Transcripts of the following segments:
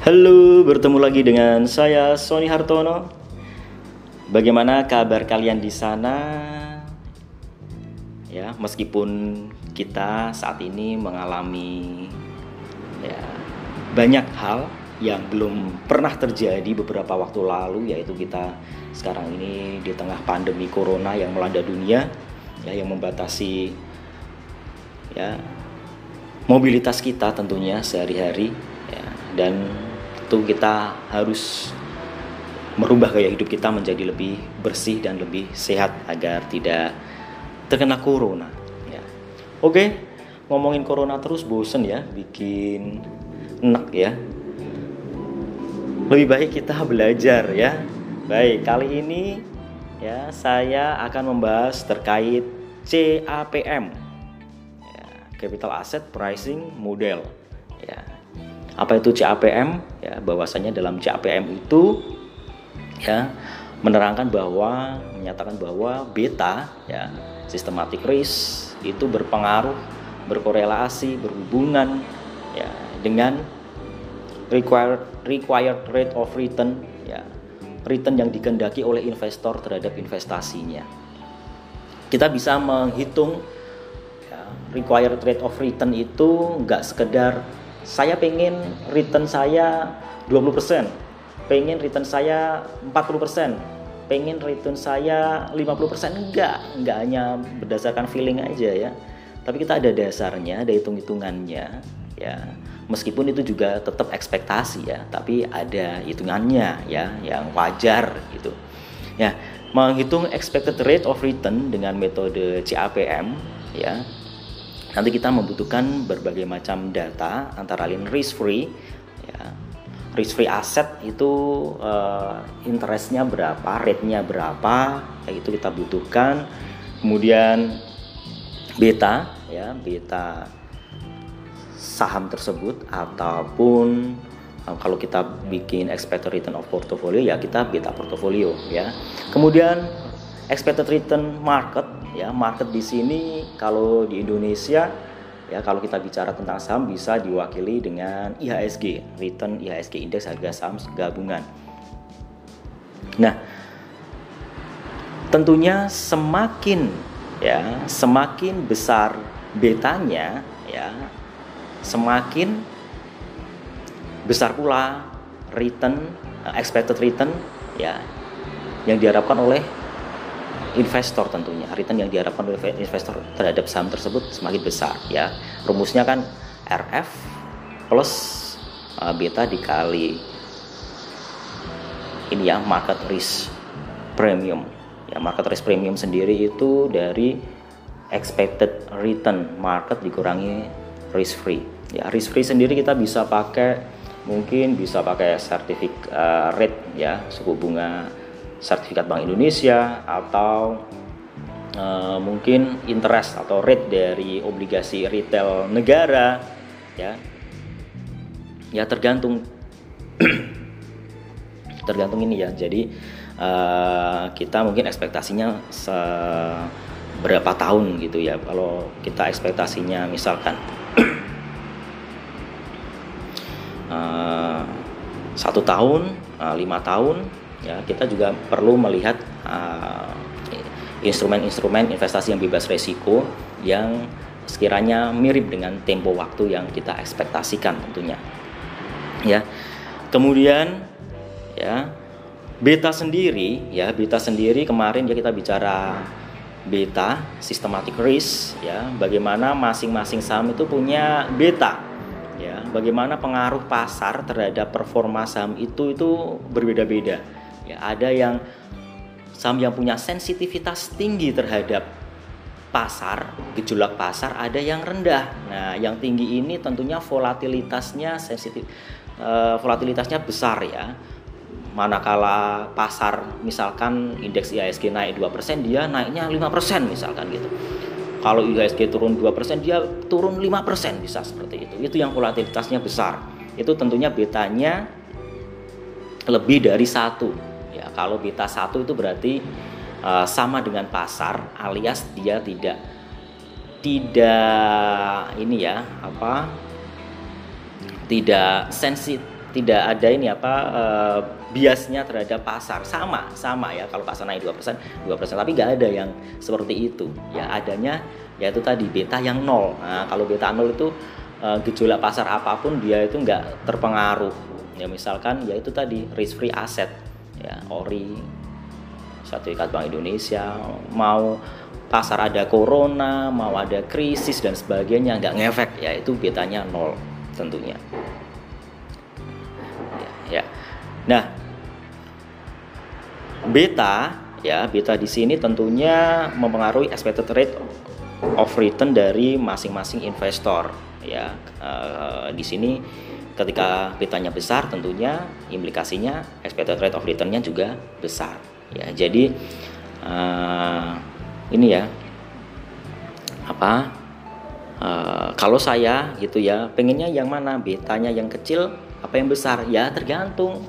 Halo, bertemu lagi dengan saya Sony Hartono. Bagaimana kabar kalian di sana? Ya, meskipun kita saat ini mengalami ya banyak hal yang belum pernah terjadi beberapa waktu lalu yaitu kita sekarang ini di tengah pandemi corona yang melanda dunia ya yang membatasi ya mobilitas kita tentunya sehari-hari ya, dan tentu kita harus merubah gaya hidup kita menjadi lebih bersih dan lebih sehat agar tidak terkena corona. Ya. Oke, ngomongin corona terus bosen ya, bikin enak ya. Lebih baik kita belajar ya. Baik, kali ini ya saya akan membahas terkait CAPM, ya, Capital Asset Pricing Model. Ya, apa itu CAPM? Ya, bahwasanya dalam CAPM itu ya menerangkan bahwa menyatakan bahwa beta ya systematic risk itu berpengaruh, berkorelasi, berhubungan ya dengan required required rate of return ya return yang dikendaki oleh investor terhadap investasinya. Kita bisa menghitung ya, required rate of return itu nggak sekedar saya pengen return saya 20%, pengen return saya 40%, pengen return saya 50%, enggak, enggak hanya berdasarkan feeling aja ya. Tapi kita ada dasarnya, ada hitung-hitungannya ya. Meskipun itu juga tetap ekspektasi ya, tapi ada hitungannya ya yang wajar gitu. Ya, menghitung expected rate of return dengan metode CAPM ya Nanti kita membutuhkan berbagai macam data antara lain risk free ya. Risk free aset itu uh, interestnya berapa, rate-nya berapa, kayak itu kita butuhkan. Kemudian beta ya, beta saham tersebut ataupun uh, kalau kita bikin expected return of portfolio ya kita beta portfolio ya. Kemudian expected return market ya market di sini kalau di Indonesia ya kalau kita bicara tentang saham bisa diwakili dengan IHSG return IHSG indeks harga saham gabungan. Nah tentunya semakin ya semakin besar betanya ya semakin besar pula return expected return ya yang diharapkan oleh investor tentunya. Return yang diharapkan oleh investor terhadap saham tersebut semakin besar ya. Rumusnya kan RF plus uh, beta dikali ini ya market risk premium. Ya market risk premium sendiri itu dari expected return market dikurangi risk free. Ya risk free sendiri kita bisa pakai mungkin bisa pakai sertifikat uh, rate ya suku bunga sertifikat Bank Indonesia atau uh, mungkin interest atau rate dari obligasi retail negara ya. Ya tergantung tergantung ini ya. Jadi uh, kita mungkin ekspektasinya berapa tahun gitu ya. Kalau kita ekspektasinya misalkan uh, satu tahun lima tahun ya kita juga perlu melihat uh, instrumen-instrumen uh, investasi yang bebas resiko yang sekiranya mirip dengan tempo waktu yang kita ekspektasikan tentunya. Ya kemudian ya beta sendiri ya beta sendiri kemarin ya kita bicara beta systematic risk ya bagaimana masing-masing saham itu punya beta ya bagaimana pengaruh pasar terhadap performa saham itu itu berbeda-beda Ya, ada yang saham yang punya sensitivitas tinggi terhadap pasar, gejolak pasar, ada yang rendah. Nah, yang tinggi ini tentunya volatilitasnya sensitif, uh, volatilitasnya besar ya. Manakala pasar misalkan indeks IHSG naik 2%, dia naiknya 5% misalkan gitu. Kalau IHSG turun 2%, dia turun 5% bisa seperti itu. Itu yang volatilitasnya besar. Itu tentunya betanya lebih dari satu ya kalau beta satu itu berarti uh, sama dengan pasar alias dia tidak tidak ini ya apa tidak sensit tidak ada ini apa uh, biasnya terhadap pasar. Sama sama ya kalau pasar naik dua persen dua persen tapi nggak ada yang seperti itu. Ya adanya yaitu tadi beta yang nol. Nah kalau beta nol itu uh, gejolak pasar apa pun dia itu nggak terpengaruh. Ya misalkan ya itu tadi risk free asset ya ori sertifikat Bank Indonesia mau pasar ada corona mau ada krisis dan sebagainya nggak ngefek ya itu betanya nol tentunya ya, ya. nah beta ya beta di sini tentunya mempengaruhi expected rate of return dari masing-masing investor ya uh, di sini ketika betanya besar tentunya implikasinya expected rate of returnnya juga besar. Ya jadi uh, ini ya apa uh, kalau saya gitu ya pengennya yang mana? Betanya yang kecil apa yang besar? Ya tergantung.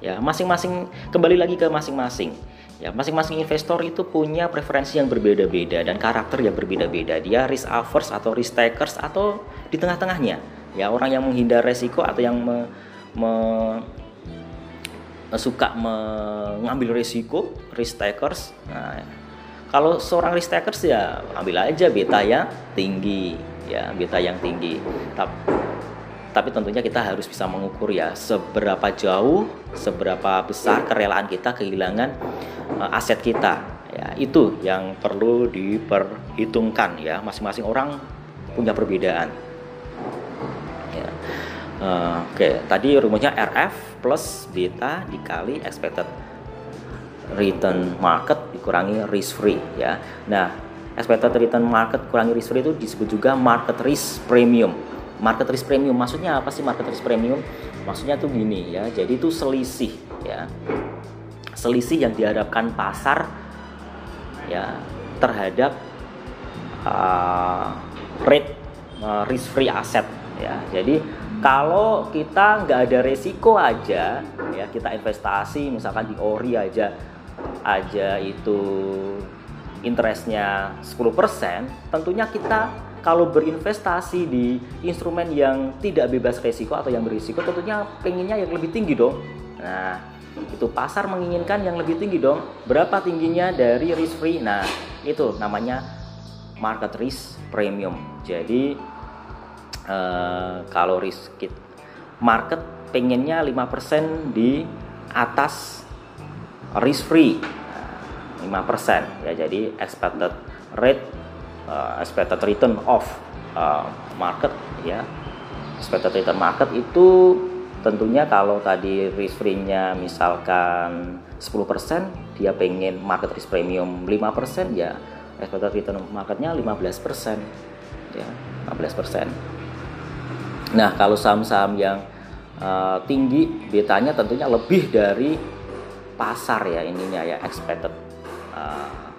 Ya masing-masing kembali lagi ke masing-masing. Ya masing-masing investor itu punya preferensi yang berbeda-beda dan karakter yang berbeda-beda. Dia risk averse atau risk takers atau di tengah-tengahnya ya orang yang menghindar resiko atau yang me, me, suka mengambil risiko risk takers nah kalau seorang risk takers ya ambil aja beta yang tinggi ya beta yang tinggi tapi tapi tentunya kita harus bisa mengukur ya seberapa jauh seberapa besar kerelaan kita kehilangan uh, aset kita ya itu yang perlu diperhitungkan ya masing-masing orang punya perbedaan ya. Uh, oke okay. tadi rumusnya RF plus beta dikali expected return market dikurangi risk free ya. Nah, expected return market kurangi risk free itu disebut juga market risk premium. Market risk premium maksudnya apa sih market risk premium? Maksudnya tuh gini ya. Jadi itu selisih ya. Selisih yang diharapkan pasar ya terhadap uh, rate uh, risk free asset ya. Jadi kalau kita nggak ada resiko aja ya kita investasi misalkan di ori aja aja itu interestnya 10% tentunya kita kalau berinvestasi di instrumen yang tidak bebas resiko atau yang berisiko tentunya pengennya yang lebih tinggi dong. Nah itu pasar menginginkan yang lebih tinggi dong. Berapa tingginya dari risk free? Nah itu namanya market risk premium. Jadi uh, kalau risk market pengennya 5% di atas risk free. 5% ya jadi expected rate uh, expected return of uh, market ya. Expected return market itu tentunya kalau tadi risk free-nya misalkan 10% dia pengen market risk premium 5% ya expected return marketnya 15% ya 15% Nah, kalau saham-saham yang uh, tinggi betanya tentunya lebih dari pasar ya ininya ya expected uh,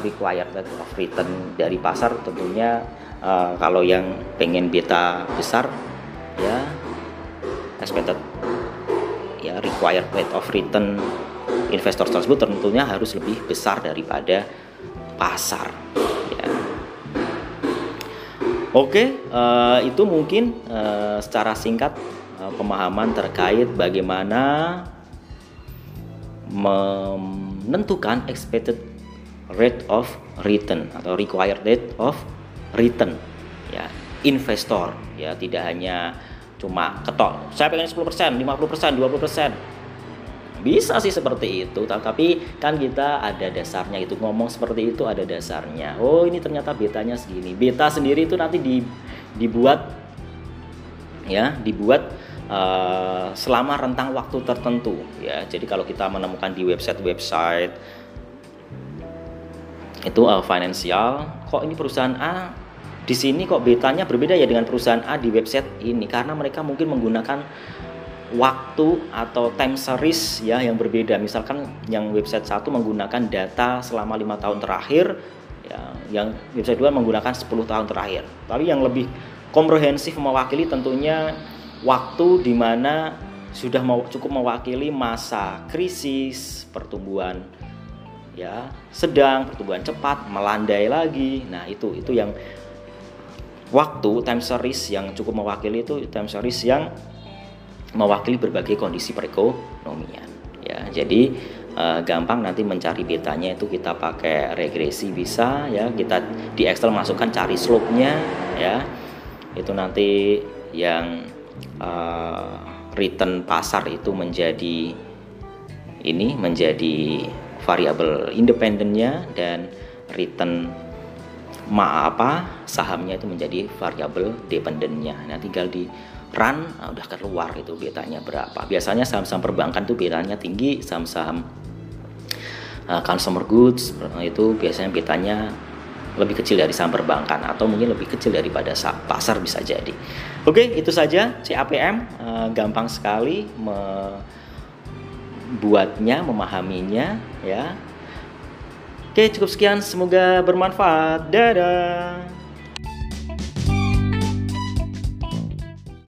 required rate of return dari pasar tentunya uh, kalau yang pengen beta besar ya expected ya required rate of return investor tersebut tentunya harus lebih besar daripada pasar Oke, uh, itu mungkin uh, secara singkat uh, pemahaman terkait bagaimana menentukan expected rate of return atau required rate of return ya investor ya tidak hanya cuma ketok saya pengen 10%, 50%, 20% bisa sih seperti itu, tapi kan kita ada dasarnya itu ngomong seperti itu ada dasarnya. Oh ini ternyata betanya segini. Beta sendiri itu nanti di, dibuat ya dibuat uh, selama rentang waktu tertentu ya. Jadi kalau kita menemukan di website-website itu uh, finansial, kok ini perusahaan A di sini kok betanya berbeda ya dengan perusahaan A di website ini karena mereka mungkin menggunakan waktu atau time series ya yang berbeda. Misalkan yang website satu menggunakan data selama lima tahun terakhir, ya, yang website dua menggunakan 10 tahun terakhir. Tapi yang lebih komprehensif mewakili tentunya waktu di mana sudah cukup mewakili masa krisis, pertumbuhan ya sedang, pertumbuhan cepat, melandai lagi. Nah, itu itu yang waktu time series yang cukup mewakili itu time series yang mewakili berbagai kondisi perekonomian. Ya jadi uh, gampang nanti mencari betanya itu kita pakai regresi bisa ya. Kita di Excel masukkan cari slope-nya ya. Itu nanti yang uh, return pasar itu menjadi ini menjadi variabel independennya dan return ma apa sahamnya itu menjadi variabel dependennya nah tinggal di run nah udah keluar itu betanya berapa biasanya saham-saham perbankan tuh betanya tinggi saham-saham uh, consumer goods itu biasanya betanya lebih kecil dari saham perbankan atau mungkin lebih kecil daripada pasar bisa jadi oke itu saja CAPM uh, gampang sekali membuatnya memahaminya ya Oke, cukup sekian. Semoga bermanfaat. Dadah.